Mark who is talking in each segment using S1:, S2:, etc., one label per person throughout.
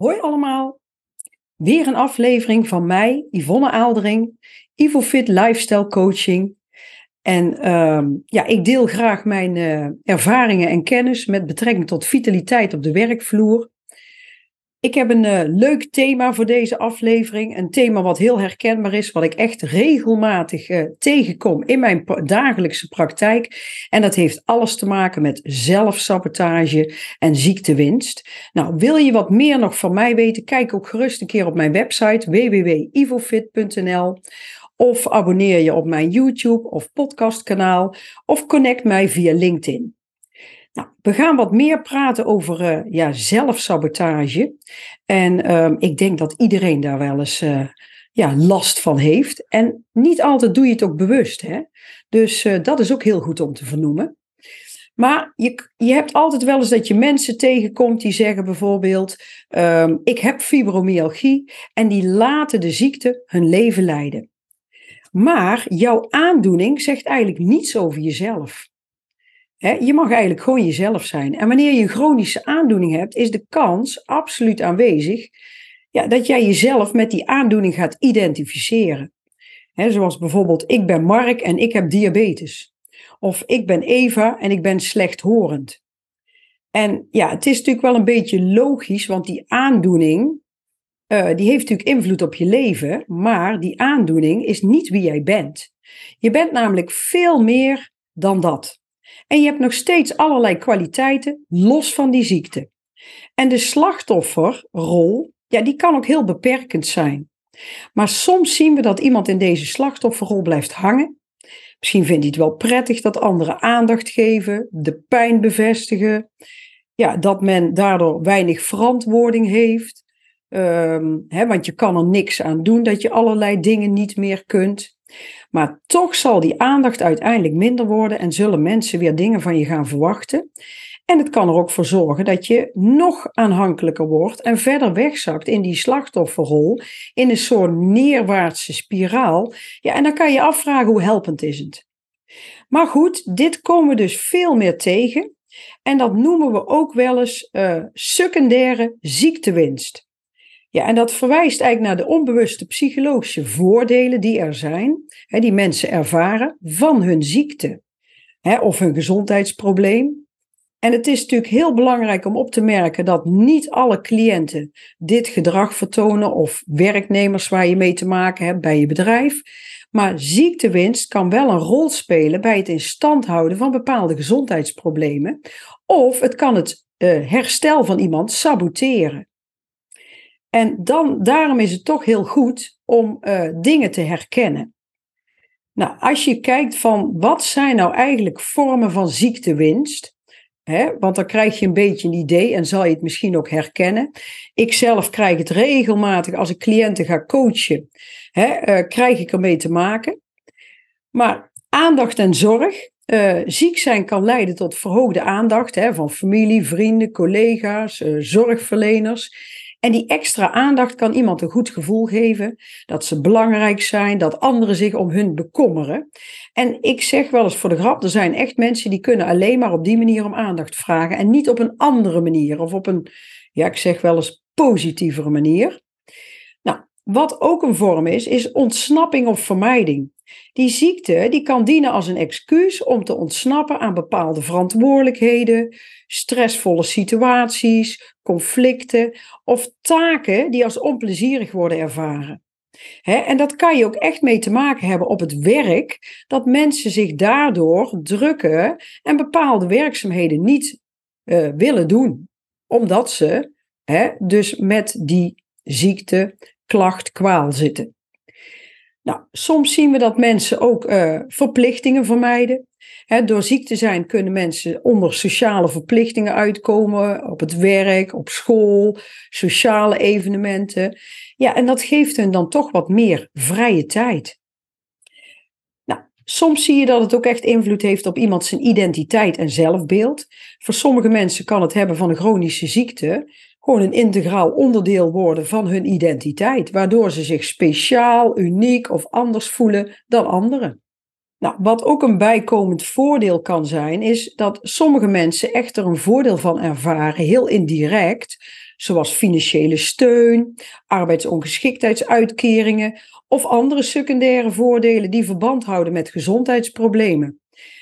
S1: Hoi allemaal. Weer een aflevering van mij, Yvonne Aaldering, IvoFit Lifestyle Coaching. En ehm, ja, ik deel graag mijn eh, ervaringen en kennis met betrekking tot vitaliteit op de werkvloer. Ik heb een uh, leuk thema voor deze aflevering. Een thema wat heel herkenbaar is, wat ik echt regelmatig uh, tegenkom in mijn dagelijkse praktijk. En dat heeft alles te maken met zelfsabotage en ziektewinst. Nou, wil je wat meer nog van mij weten? Kijk ook gerust een keer op mijn website www.ivofit.nl. Of abonneer je op mijn YouTube of podcastkanaal. Of connect mij via LinkedIn. Nou, we gaan wat meer praten over uh, ja, zelfsabotage. En uh, ik denk dat iedereen daar wel eens uh, ja, last van heeft. En niet altijd doe je het ook bewust. Hè? Dus uh, dat is ook heel goed om te vernoemen. Maar je, je hebt altijd wel eens dat je mensen tegenkomt die zeggen bijvoorbeeld: uh, Ik heb fibromyalgie en die laten de ziekte hun leven leiden. Maar jouw aandoening zegt eigenlijk niets over jezelf je mag eigenlijk gewoon jezelf zijn. En wanneer je een chronische aandoening hebt, is de kans absoluut aanwezig ja, dat jij jezelf met die aandoening gaat identificeren. zoals bijvoorbeeld, ik ben Mark en ik heb diabetes. Of ik ben Eva en ik ben slechthorend. En ja, het is natuurlijk wel een beetje logisch, want die aandoening, uh, die heeft natuurlijk invloed op je leven, maar die aandoening is niet wie jij bent. Je bent namelijk veel meer dan dat. En je hebt nog steeds allerlei kwaliteiten los van die ziekte. En de slachtofferrol, ja, die kan ook heel beperkend zijn. Maar soms zien we dat iemand in deze slachtofferrol blijft hangen. Misschien vindt hij het wel prettig dat anderen aandacht geven, de pijn bevestigen. Ja, dat men daardoor weinig verantwoording heeft. Um, hè, want je kan er niks aan doen dat je allerlei dingen niet meer kunt. Maar toch zal die aandacht uiteindelijk minder worden en zullen mensen weer dingen van je gaan verwachten. En het kan er ook voor zorgen dat je nog aanhankelijker wordt en verder wegzakt in die slachtofferrol, in een soort neerwaartse spiraal. Ja, en dan kan je afvragen hoe helpend is het. Maar goed, dit komen we dus veel meer tegen. En dat noemen we ook wel eens uh, secundaire ziektewinst. Ja, en dat verwijst eigenlijk naar de onbewuste psychologische voordelen die er zijn, hè, die mensen ervaren van hun ziekte hè, of hun gezondheidsprobleem. En het is natuurlijk heel belangrijk om op te merken dat niet alle cliënten dit gedrag vertonen of werknemers waar je mee te maken hebt bij je bedrijf. Maar ziektewinst kan wel een rol spelen bij het in stand houden van bepaalde gezondheidsproblemen. Of het kan het uh, herstel van iemand saboteren. En dan, daarom is het toch heel goed om uh, dingen te herkennen. Nou, als je kijkt van wat zijn nou eigenlijk vormen van ziektewinst, hè, want dan krijg je een beetje een idee en zal je het misschien ook herkennen. Ik zelf krijg het regelmatig als ik cliënten ga coachen, hè, uh, krijg ik ermee te maken. Maar aandacht en zorg, uh, ziek zijn kan leiden tot verhoogde aandacht hè, van familie, vrienden, collega's, zorgverleners. En die extra aandacht kan iemand een goed gevoel geven, dat ze belangrijk zijn, dat anderen zich om hun bekommeren. En ik zeg wel eens voor de grap, er zijn echt mensen die kunnen alleen maar op die manier om aandacht vragen en niet op een andere manier of op een, ja, ik zeg wel eens positievere manier. Nou, wat ook een vorm is, is ontsnapping of vermijding. Die ziekte die kan dienen als een excuus om te ontsnappen aan bepaalde verantwoordelijkheden, stressvolle situaties, conflicten of taken die als onplezierig worden ervaren. en dat kan je ook echt mee te maken hebben op het werk, dat mensen zich daardoor drukken en bepaalde werkzaamheden niet uh, willen doen, omdat ze dus met die ziekte, klacht, kwaal zitten. Nou, soms zien we dat mensen ook uh, verplichtingen vermijden. door ziek te zijn kunnen mensen onder sociale verplichtingen uitkomen, op het werk, op school, sociale evenementen. Ja, en dat geeft hen dan toch wat meer vrije tijd. Nou, soms zie je dat het ook echt invloed heeft op iemand zijn identiteit en zelfbeeld. Voor sommige mensen kan het hebben van een chronische ziekte gewoon een integraal onderdeel worden van hun identiteit, waardoor ze zich speciaal, uniek of anders voelen dan anderen. Nou, wat ook een bijkomend voordeel kan zijn, is dat sommige mensen echt er een voordeel van ervaren, heel indirect, zoals financiële steun, arbeidsongeschiktheidsuitkeringen of andere secundaire voordelen die verband houden met gezondheidsproblemen.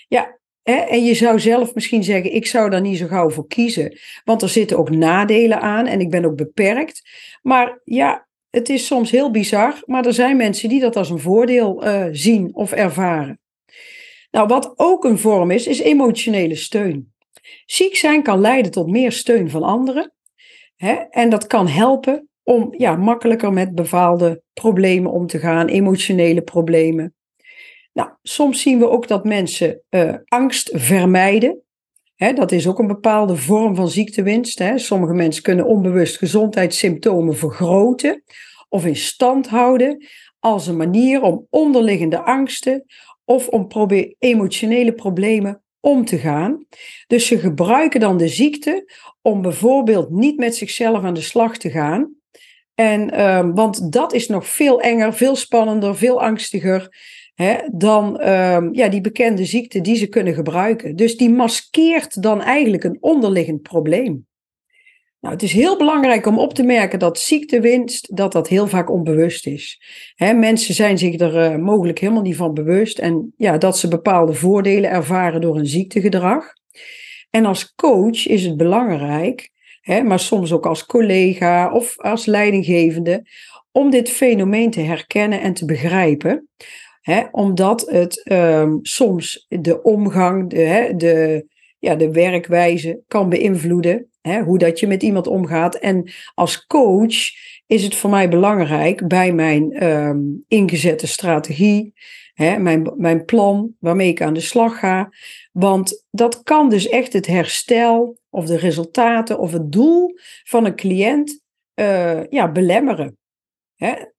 S1: Ja, en je zou zelf misschien zeggen, ik zou daar niet zo gauw voor kiezen, want er zitten ook nadelen aan en ik ben ook beperkt. Maar ja, het is soms heel bizar, maar er zijn mensen die dat als een voordeel uh, zien of ervaren. Nou, wat ook een vorm is, is emotionele steun. Ziek zijn kan leiden tot meer steun van anderen. Hè? En dat kan helpen om ja, makkelijker met bepaalde problemen om te gaan, emotionele problemen. Nou, soms zien we ook dat mensen uh, angst vermijden. Dat is ook een bepaalde vorm van ziektewinst. Sommige mensen kunnen onbewust gezondheidssymptomen vergroten of in stand houden als een manier om onderliggende angsten of om emotionele problemen om te gaan. Dus ze gebruiken dan de ziekte om bijvoorbeeld niet met zichzelf aan de slag te gaan. En, uh, want dat is nog veel enger, veel spannender, veel angstiger hè, dan uh, ja, die bekende ziekte die ze kunnen gebruiken. Dus die maskeert dan eigenlijk een onderliggend probleem. Nou, het is heel belangrijk om op te merken dat ziektewinst, dat dat heel vaak onbewust is. mensen zijn zich er uh, mogelijk helemaal niet van bewust en ja, dat ze bepaalde voordelen ervaren door een ziektegedrag. En als coach is het belangrijk, maar soms ook als collega of als leidinggevende, om dit fenomeen te herkennen en te begrijpen. Omdat het um, soms de omgang, de, de, ja, de werkwijze kan beïnvloeden. Hoe dat je met iemand omgaat. En als coach is het voor mij belangrijk bij mijn um, ingezette strategie, mijn, mijn plan waarmee ik aan de slag ga. Want dat kan dus echt het herstel of de resultaten of het doel van een cliënt uh, ja, belemmeren.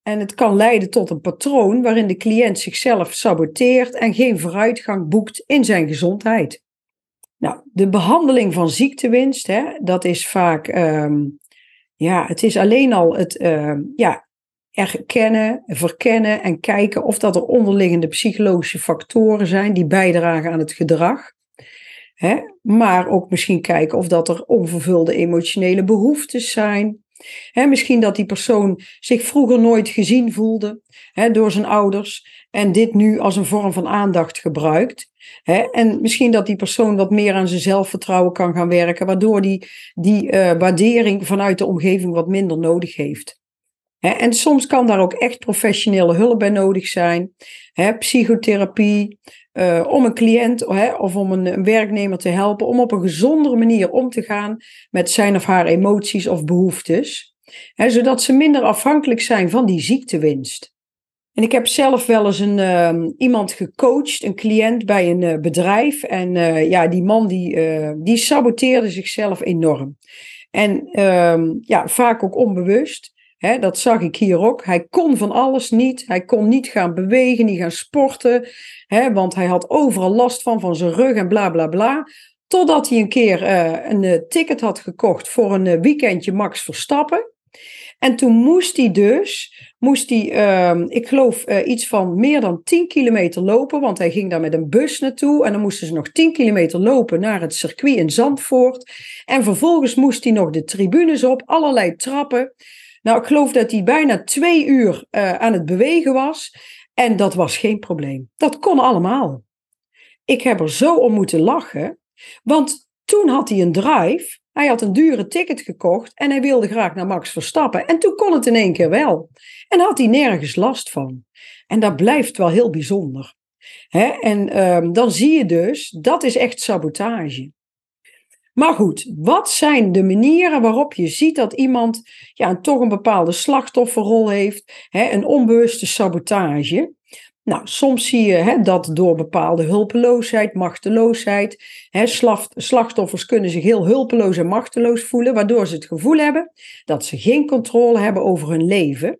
S1: En het kan leiden tot een patroon waarin de cliënt zichzelf saboteert en geen vooruitgang boekt in zijn gezondheid. Nou, de behandeling van ziektewinst, hè, dat is vaak, um, ja, het is alleen al het uh, ja, erkennen, verkennen en kijken of dat er onderliggende psychologische factoren zijn die bijdragen aan het gedrag. Hè? Maar ook misschien kijken of dat er onvervulde emotionele behoeftes zijn. Misschien dat die persoon zich vroeger nooit gezien voelde door zijn ouders en dit nu als een vorm van aandacht gebruikt. En misschien dat die persoon wat meer aan zijn zelfvertrouwen kan gaan werken, waardoor die die uh, waardering vanuit de omgeving wat minder nodig heeft. En soms kan daar ook echt professionele hulp bij nodig zijn. Psychotherapie, uh, om een cliënt of om een, werknemer te helpen om op een gezondere manier om te gaan met zijn of haar emoties of behoeftes. Hè, zodat ze minder afhankelijk zijn van die ziektewinst. En ik heb zelf wel eens een, uh, iemand gecoacht, een cliënt bij een uh, bedrijf. En uh, ja, die man die, die saboteerde zichzelf enorm. En ehm, ja, vaak ook onbewust. Dat zag ik hier ook. Hij kon van alles niet. Hij kon niet gaan bewegen, niet gaan sporten. Want hij had overal last van, van zijn rug en bla bla bla. Totdat hij een keer een ticket had gekocht voor een weekendje Max Verstappen. En toen moest hij dus, moest hij, uh, ik geloof, iets van meer dan 10 kilometer lopen, want hij ging daar met een bus naartoe. En dan moesten ze nog 10 kilometer lopen naar het circuit in Zandvoort. En vervolgens moest hij nog de tribunes op, allerlei trappen. Nou, ik geloof dat hij bijna twee uur uh, aan het bewegen was. En dat was geen probleem. Dat kon allemaal. Ik heb er zo om moeten lachen, want toen had hij een drive hij had een dure ticket gekocht en hij wilde graag naar Max Verstappen. En toen kon het in één keer wel. En had hij nergens last van. En dat blijft wel heel bijzonder. En um, dan zie je dus, dat is echt sabotage. Maar goed, wat zijn de manieren waarop je ziet dat iemand ja, toch een bepaalde slachtofferrol heeft, hè, een onbewuste sabotage? Nou, soms zie je hè, dat door bepaalde hulpeloosheid, machteloosheid, hè, slachtoffers kunnen zich heel hulpeloos en machteloos voelen, waardoor ze het gevoel hebben dat ze geen controle hebben over hun leven.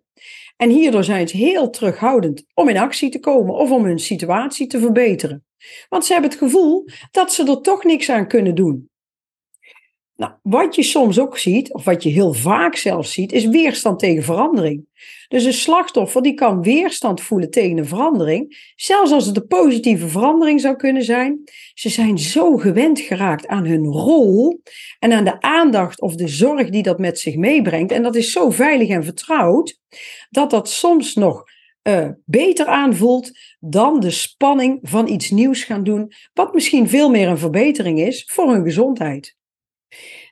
S1: En hierdoor zijn ze heel terughoudend om in actie te komen of om hun situatie te verbeteren. Want ze hebben het gevoel dat ze er toch niks aan kunnen doen. Nou, wat je soms ook ziet, of wat je heel vaak zelfs ziet, is weerstand tegen verandering. Dus een slachtoffer die kan weerstand voelen tegen een verandering, zelfs als het een positieve verandering zou kunnen zijn. Ze zijn zo gewend geraakt aan hun rol en aan de aandacht of de zorg die dat met zich meebrengt. En dat is zo veilig en vertrouwd, dat dat soms nog uh, beter aanvoelt dan de spanning van iets nieuws gaan doen, wat misschien veel meer een verbetering is voor hun gezondheid.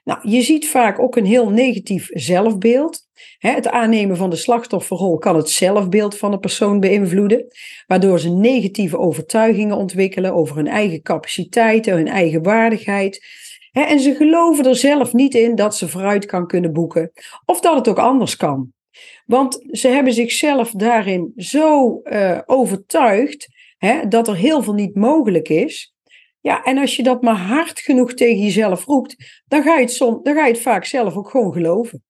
S1: Nou, je ziet vaak ook een heel negatief zelfbeeld. Het aannemen van de slachtofferrol kan het zelfbeeld van een persoon beïnvloeden, waardoor ze negatieve overtuigingen ontwikkelen over hun eigen capaciteiten, hun eigen waardigheid. En ze geloven er zelf niet in dat ze vooruit kan kunnen boeken of dat het ook anders kan. Want ze hebben zichzelf daarin zo uh, overtuigd hè, dat er heel veel niet mogelijk is. Ja, en als je dat maar hard genoeg tegen jezelf roept, dan ga je het, som, dan ga je het vaak zelf ook gewoon geloven.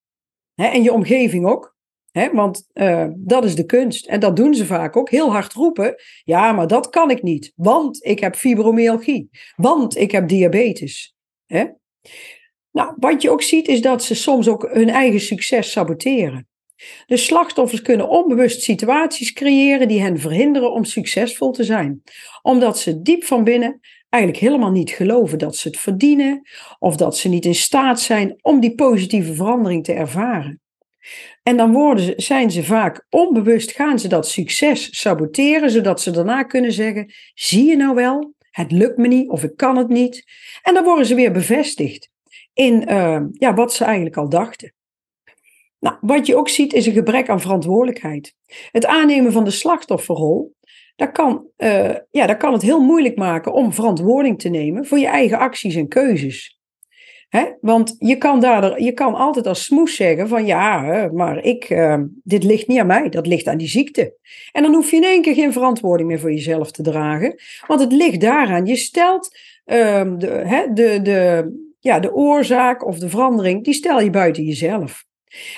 S1: Hè, en je omgeving ook. Hè, want uh, dat is de kunst. En dat doen ze vaak ook. Heel hard roepen. Ja, maar dat kan ik niet. Want ik heb fibromyalgie. Want ik heb diabetes. Hè? Nou, wat je ook ziet is dat ze soms ook hun eigen succes saboteren. De slachtoffers kunnen onbewust situaties creëren die hen verhinderen om succesvol te zijn, omdat ze diep van binnen eigenlijk helemaal niet geloven dat ze het verdienen of dat ze niet in staat zijn om die positieve verandering te ervaren. En dan worden ze, zijn ze vaak onbewust, gaan ze dat succes saboteren, zodat ze daarna kunnen zeggen: zie je nou wel, het lukt me niet of ik kan het niet. En dan worden ze weer bevestigd in uh, ja, wat ze eigenlijk al dachten. Nou, wat je ook ziet is een gebrek aan verantwoordelijkheid. Het aannemen van de slachtofferrol, dat kan, uh, ja, dat kan het heel moeilijk maken om verantwoording te nemen voor je eigen acties en keuzes. Hè? Want je kan, daar, je kan altijd als smoes zeggen van ja, maar ik, uh, dit ligt niet aan mij, dat ligt aan die ziekte. En dan hoef je in één keer geen verantwoording meer voor jezelf te dragen, want het ligt daaraan. Je stelt uh, de, hè, de, de, ja, de oorzaak of de verandering, die stel je buiten jezelf.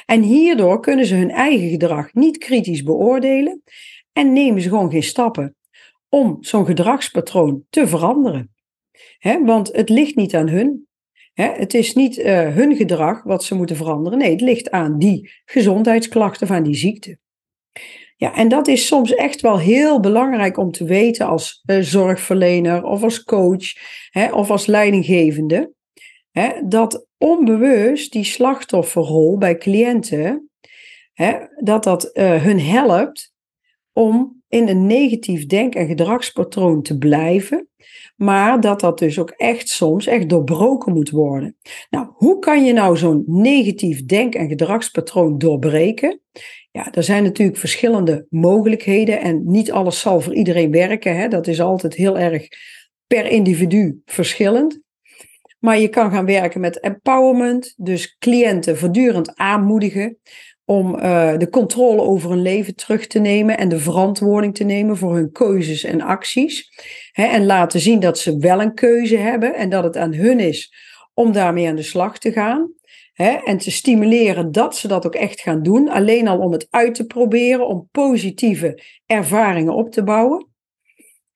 S1: En hierdoor kunnen ze hun eigen gedrag niet kritisch beoordelen en nemen ze gewoon geen stappen om zo'n gedragspatroon te veranderen. want het ligt niet aan hun. het is niet uh, hun gedrag wat ze moeten veranderen. Nee, het ligt aan die gezondheidsklachten, van die ziekte. Ja, en dat is soms echt wel heel belangrijk om te weten als uh, zorgverlener of als coach of als leidinggevende. dat onbewust die slachtofferrol bij cliënten, dat dat uh, hun helpt om in een negatief denk- en gedragspatroon te blijven, maar dat dat dus ook echt soms echt doorbroken moet worden. Nou, hoe kan je nou zo'n negatief denk- en gedragspatroon doorbreken? Ja, er zijn natuurlijk verschillende mogelijkheden en niet alles zal voor iedereen werken. Hè? Dat is altijd heel erg per individu verschillend. Maar je kan gaan werken met empowerment, dus cliënten voortdurend aanmoedigen om uh, de controle over hun leven terug te nemen en de verantwoording te nemen voor hun keuzes en acties. Hè, en laten zien dat ze wel een keuze hebben en dat het aan hun is om daarmee aan de slag te gaan. Hè, en te stimuleren dat ze dat ook echt gaan doen, alleen al om het uit te proberen, om positieve ervaringen op te bouwen.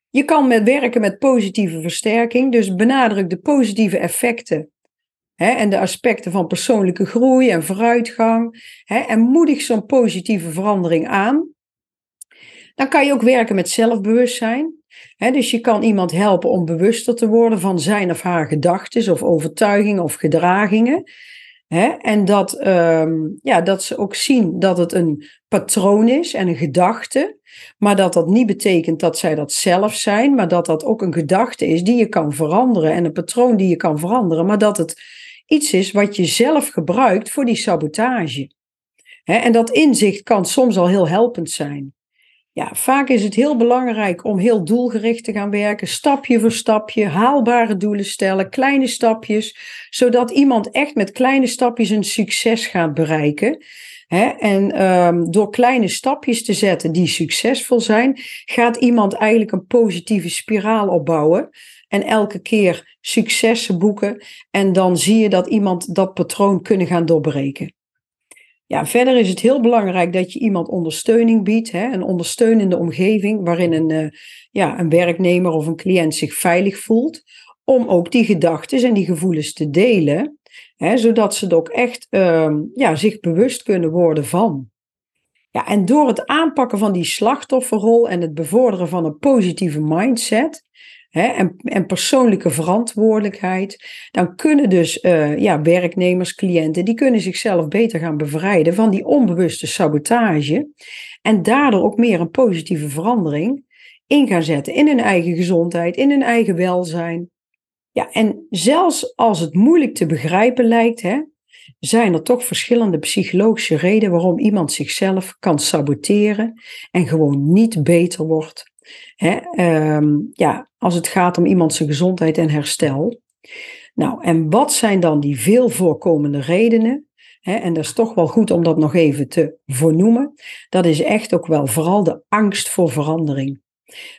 S1: Je kan met werken met positieve versterking, dus benadruk de positieve effecten en de aspecten van persoonlijke groei en vooruitgang en moedig zo'n positieve verandering aan. Dan kan je ook werken met zelfbewustzijn. Dus je kan iemand helpen om bewuster te worden van zijn of haar gedachten of overtuigingen of gedragingen. En dat, um, ja, dat ze ook zien dat het een patroon is en een gedachte, maar dat dat niet betekent dat zij dat zelf zijn, maar dat dat ook een gedachte is die je kan veranderen en een patroon die je kan veranderen, maar dat het iets is wat je zelf gebruikt voor die sabotage. En dat inzicht kan soms al heel helpend zijn. Ja, vaak is het heel belangrijk om heel doelgericht te gaan werken, stapje voor stapje, haalbare doelen stellen, kleine stapjes, zodat iemand echt met kleine stapjes een succes gaat bereiken. en um, door kleine stapjes te zetten die succesvol zijn, gaat iemand eigenlijk een positieve spiraal opbouwen. En elke keer successen boeken. En dan zie je dat iemand dat patroon kunnen gaan doorbreken. Ja, verder is het heel belangrijk dat je iemand ondersteuning biedt, hè, een ondersteunende omgeving waarin een, uh, ja, een werknemer of een cliënt zich veilig voelt, om ook die gedachten en die gevoelens te delen Hè, zodat ze het ook echt ehm, ja, zich bewust kunnen worden van. Ja, en door het aanpakken van die slachtofferrol en het bevorderen van een positieve mindset en, en persoonlijke verantwoordelijkheid, dan kunnen dus uh, ja, werknemers, cliënten, die kunnen zichzelf beter gaan bevrijden van die onbewuste sabotage en daardoor ook meer een positieve verandering in gaan zetten in hun eigen gezondheid, in hun eigen welzijn. Ja, en zelfs als het moeilijk te begrijpen lijkt, hè, zijn er toch verschillende psychologische redenen waarom iemand zichzelf kan saboteren en gewoon niet beter wordt. Hè, um, ja, als het gaat om iemand zijn gezondheid en herstel. Nou, en wat zijn dan die veel voorkomende redenen? Hè, en dat is toch wel goed om dat nog even te vernoemen. Dat is echt ook wel vooral de angst voor verandering.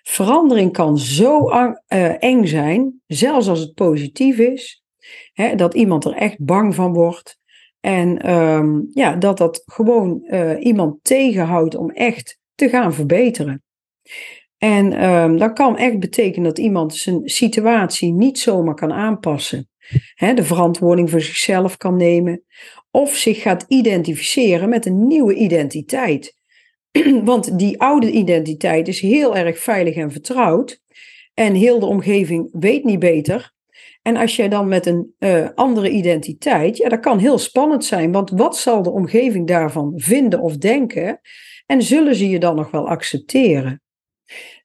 S1: Verandering kan zo uh, eng zijn, zelfs als het positief is, hè, dat iemand er echt bang van wordt. En um, ja, dat dat gewoon uh, iemand tegenhoudt om echt te gaan verbeteren. En um, dat kan echt betekenen dat iemand zijn situatie niet zomaar kan aanpassen. De verantwoording voor zichzelf kan nemen. Of zich gaat identificeren met een nieuwe identiteit. Want die oude identiteit is heel erg veilig en vertrouwd. En heel de omgeving weet niet beter. En als jij dan met een uh, andere identiteit, ja, dat kan heel spannend zijn. Want wat zal de omgeving daarvan vinden of denken? En zullen ze je dan nog wel accepteren?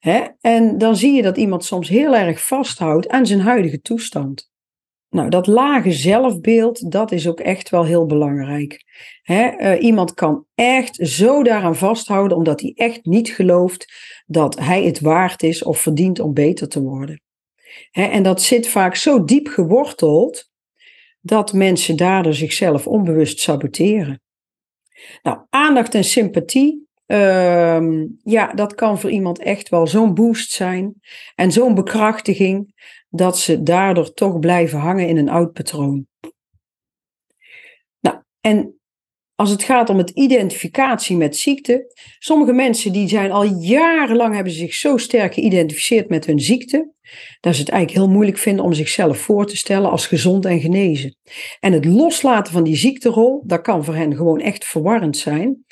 S1: Hè? En dan zie je dat iemand soms heel erg vasthoudt aan zijn huidige toestand. Nou, dat lage zelfbeeld, dat is ook echt wel heel belangrijk. uh, iemand kan echt zo daaraan vasthouden omdat hij echt niet gelooft dat hij het waard is of verdient om beter te worden. en dat zit vaak zo diep geworteld dat mensen daardoor zichzelf onbewust saboteren. Nou, aandacht en sympathie, uh, ja, dat kan voor iemand echt wel zo'n boost zijn en zo'n bekrachtiging dat ze daardoor toch blijven hangen in een oud patroon. Nou, en als het gaat om het identificatie met ziekte, sommige mensen die zijn al jarenlang hebben zich zo sterk geïdentificeerd met hun ziekte, dat ze het eigenlijk heel moeilijk vinden om zichzelf voor te stellen als gezond en genezen. En het loslaten van die ziekterol, dat kan voor hen gewoon echt verwarrend zijn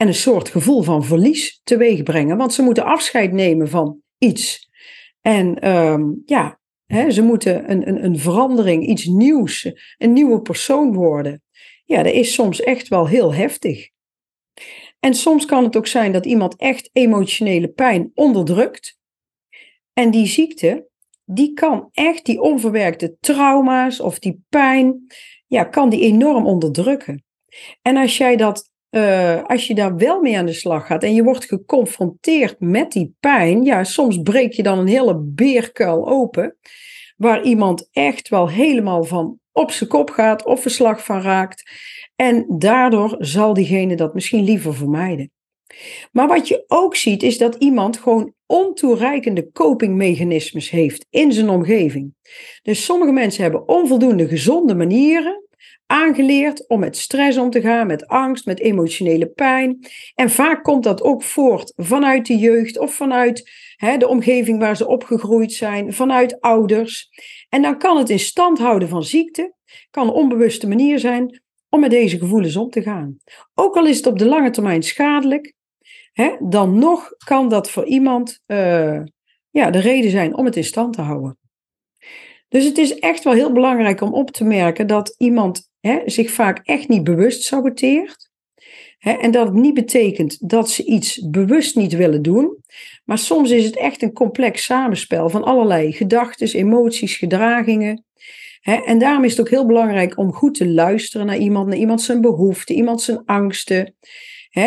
S1: en een soort gevoel van verlies teweeg brengen, want ze moeten afscheid nemen van iets. En um, ja, ze moeten een, een, een verandering, iets nieuws, een nieuwe persoon worden. Ja, dat is soms echt wel heel heftig. En soms kan het ook zijn dat iemand echt emotionele pijn onderdrukt. En die ziekte, die kan echt die onverwerkte trauma's of die pijn, ja, kan die enorm onderdrukken. En als jij dat uh, als je daar wel mee aan de slag gaat en je wordt geconfronteerd met die pijn, ja, soms breek je dan een hele beerkuil open, waar iemand echt wel helemaal van op zijn kop gaat of verslag van raakt. En daardoor zal diegene dat misschien liever vermijden. Maar wat je ook ziet, is dat iemand gewoon ontoereikende copingmechanismes heeft in zijn omgeving. Dus sommige mensen hebben onvoldoende gezonde manieren aangeleerd om met stress om te gaan, met angst, met emotionele pijn. En vaak komt dat ook voort vanuit de jeugd of vanuit hè, de omgeving waar ze opgegroeid zijn, vanuit ouders. En dan kan het in stand houden van ziekte, kan een onbewuste manier zijn om met deze gevoelens om te gaan. Ook al is het op de lange termijn schadelijk, hè, dan nog kan dat voor iemand uh, ja, de reden zijn om het in stand te houden. Dus het is echt wel heel belangrijk om op te merken dat iemand hè, zich vaak echt niet bewust saboteert. Hè, en dat niet betekent dat ze iets bewust niet willen doen. Maar soms is het echt een complex samenspel van allerlei gedachten, emoties, gedragingen. Hè, en daarom is het ook heel belangrijk om goed te luisteren naar iemand, naar iemand zijn behoeften, iemand zijn angsten.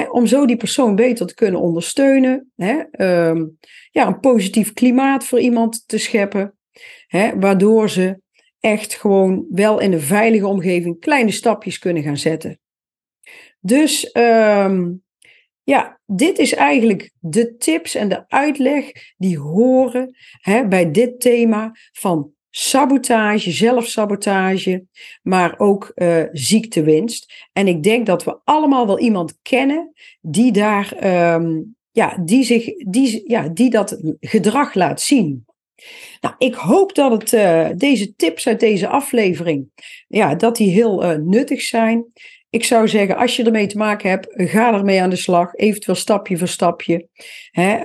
S1: Om zo die persoon beter te kunnen ondersteunen. Um, ja, een positief klimaat voor iemand te scheppen. Waardoor ze echt gewoon wel in een veilige omgeving kleine stapjes kunnen gaan zetten. Dus um, ja, dit is eigenlijk de tips en de uitleg die horen hè, bij dit thema van sabotage, zelfsabotage, maar ook uh, ziektewinst. En ik denk dat we allemaal wel iemand kennen die daar, um, ja, die zich, die, ja, die dat gedrag laat zien. Nou, ik hoop dat het, uh, deze tips uit deze aflevering, ja, dat die heel uh, nuttig zijn. Ik zou zeggen, als je ermee te maken hebt, ga ermee aan de slag. Eventueel stapje voor stapje. Hè,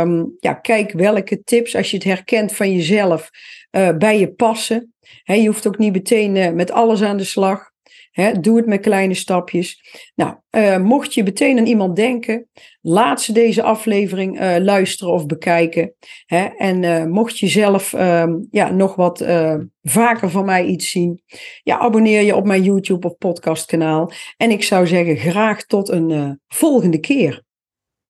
S1: um, ja, kijk welke tips, als je het herkent van jezelf, uh, bij je passen. Je hoeft ook niet meteen met alles aan de slag doe het met kleine stapjes. Nou, uh, mocht je meteen aan iemand denken, laat ze deze aflevering uh, luisteren of bekijken. en uh, mocht je zelf ehm, ja, nog wat vaker van mij iets zien, ja, abonneer je op mijn YouTube of podcastkanaal. En ik zou zeggen, graag tot een volgende keer.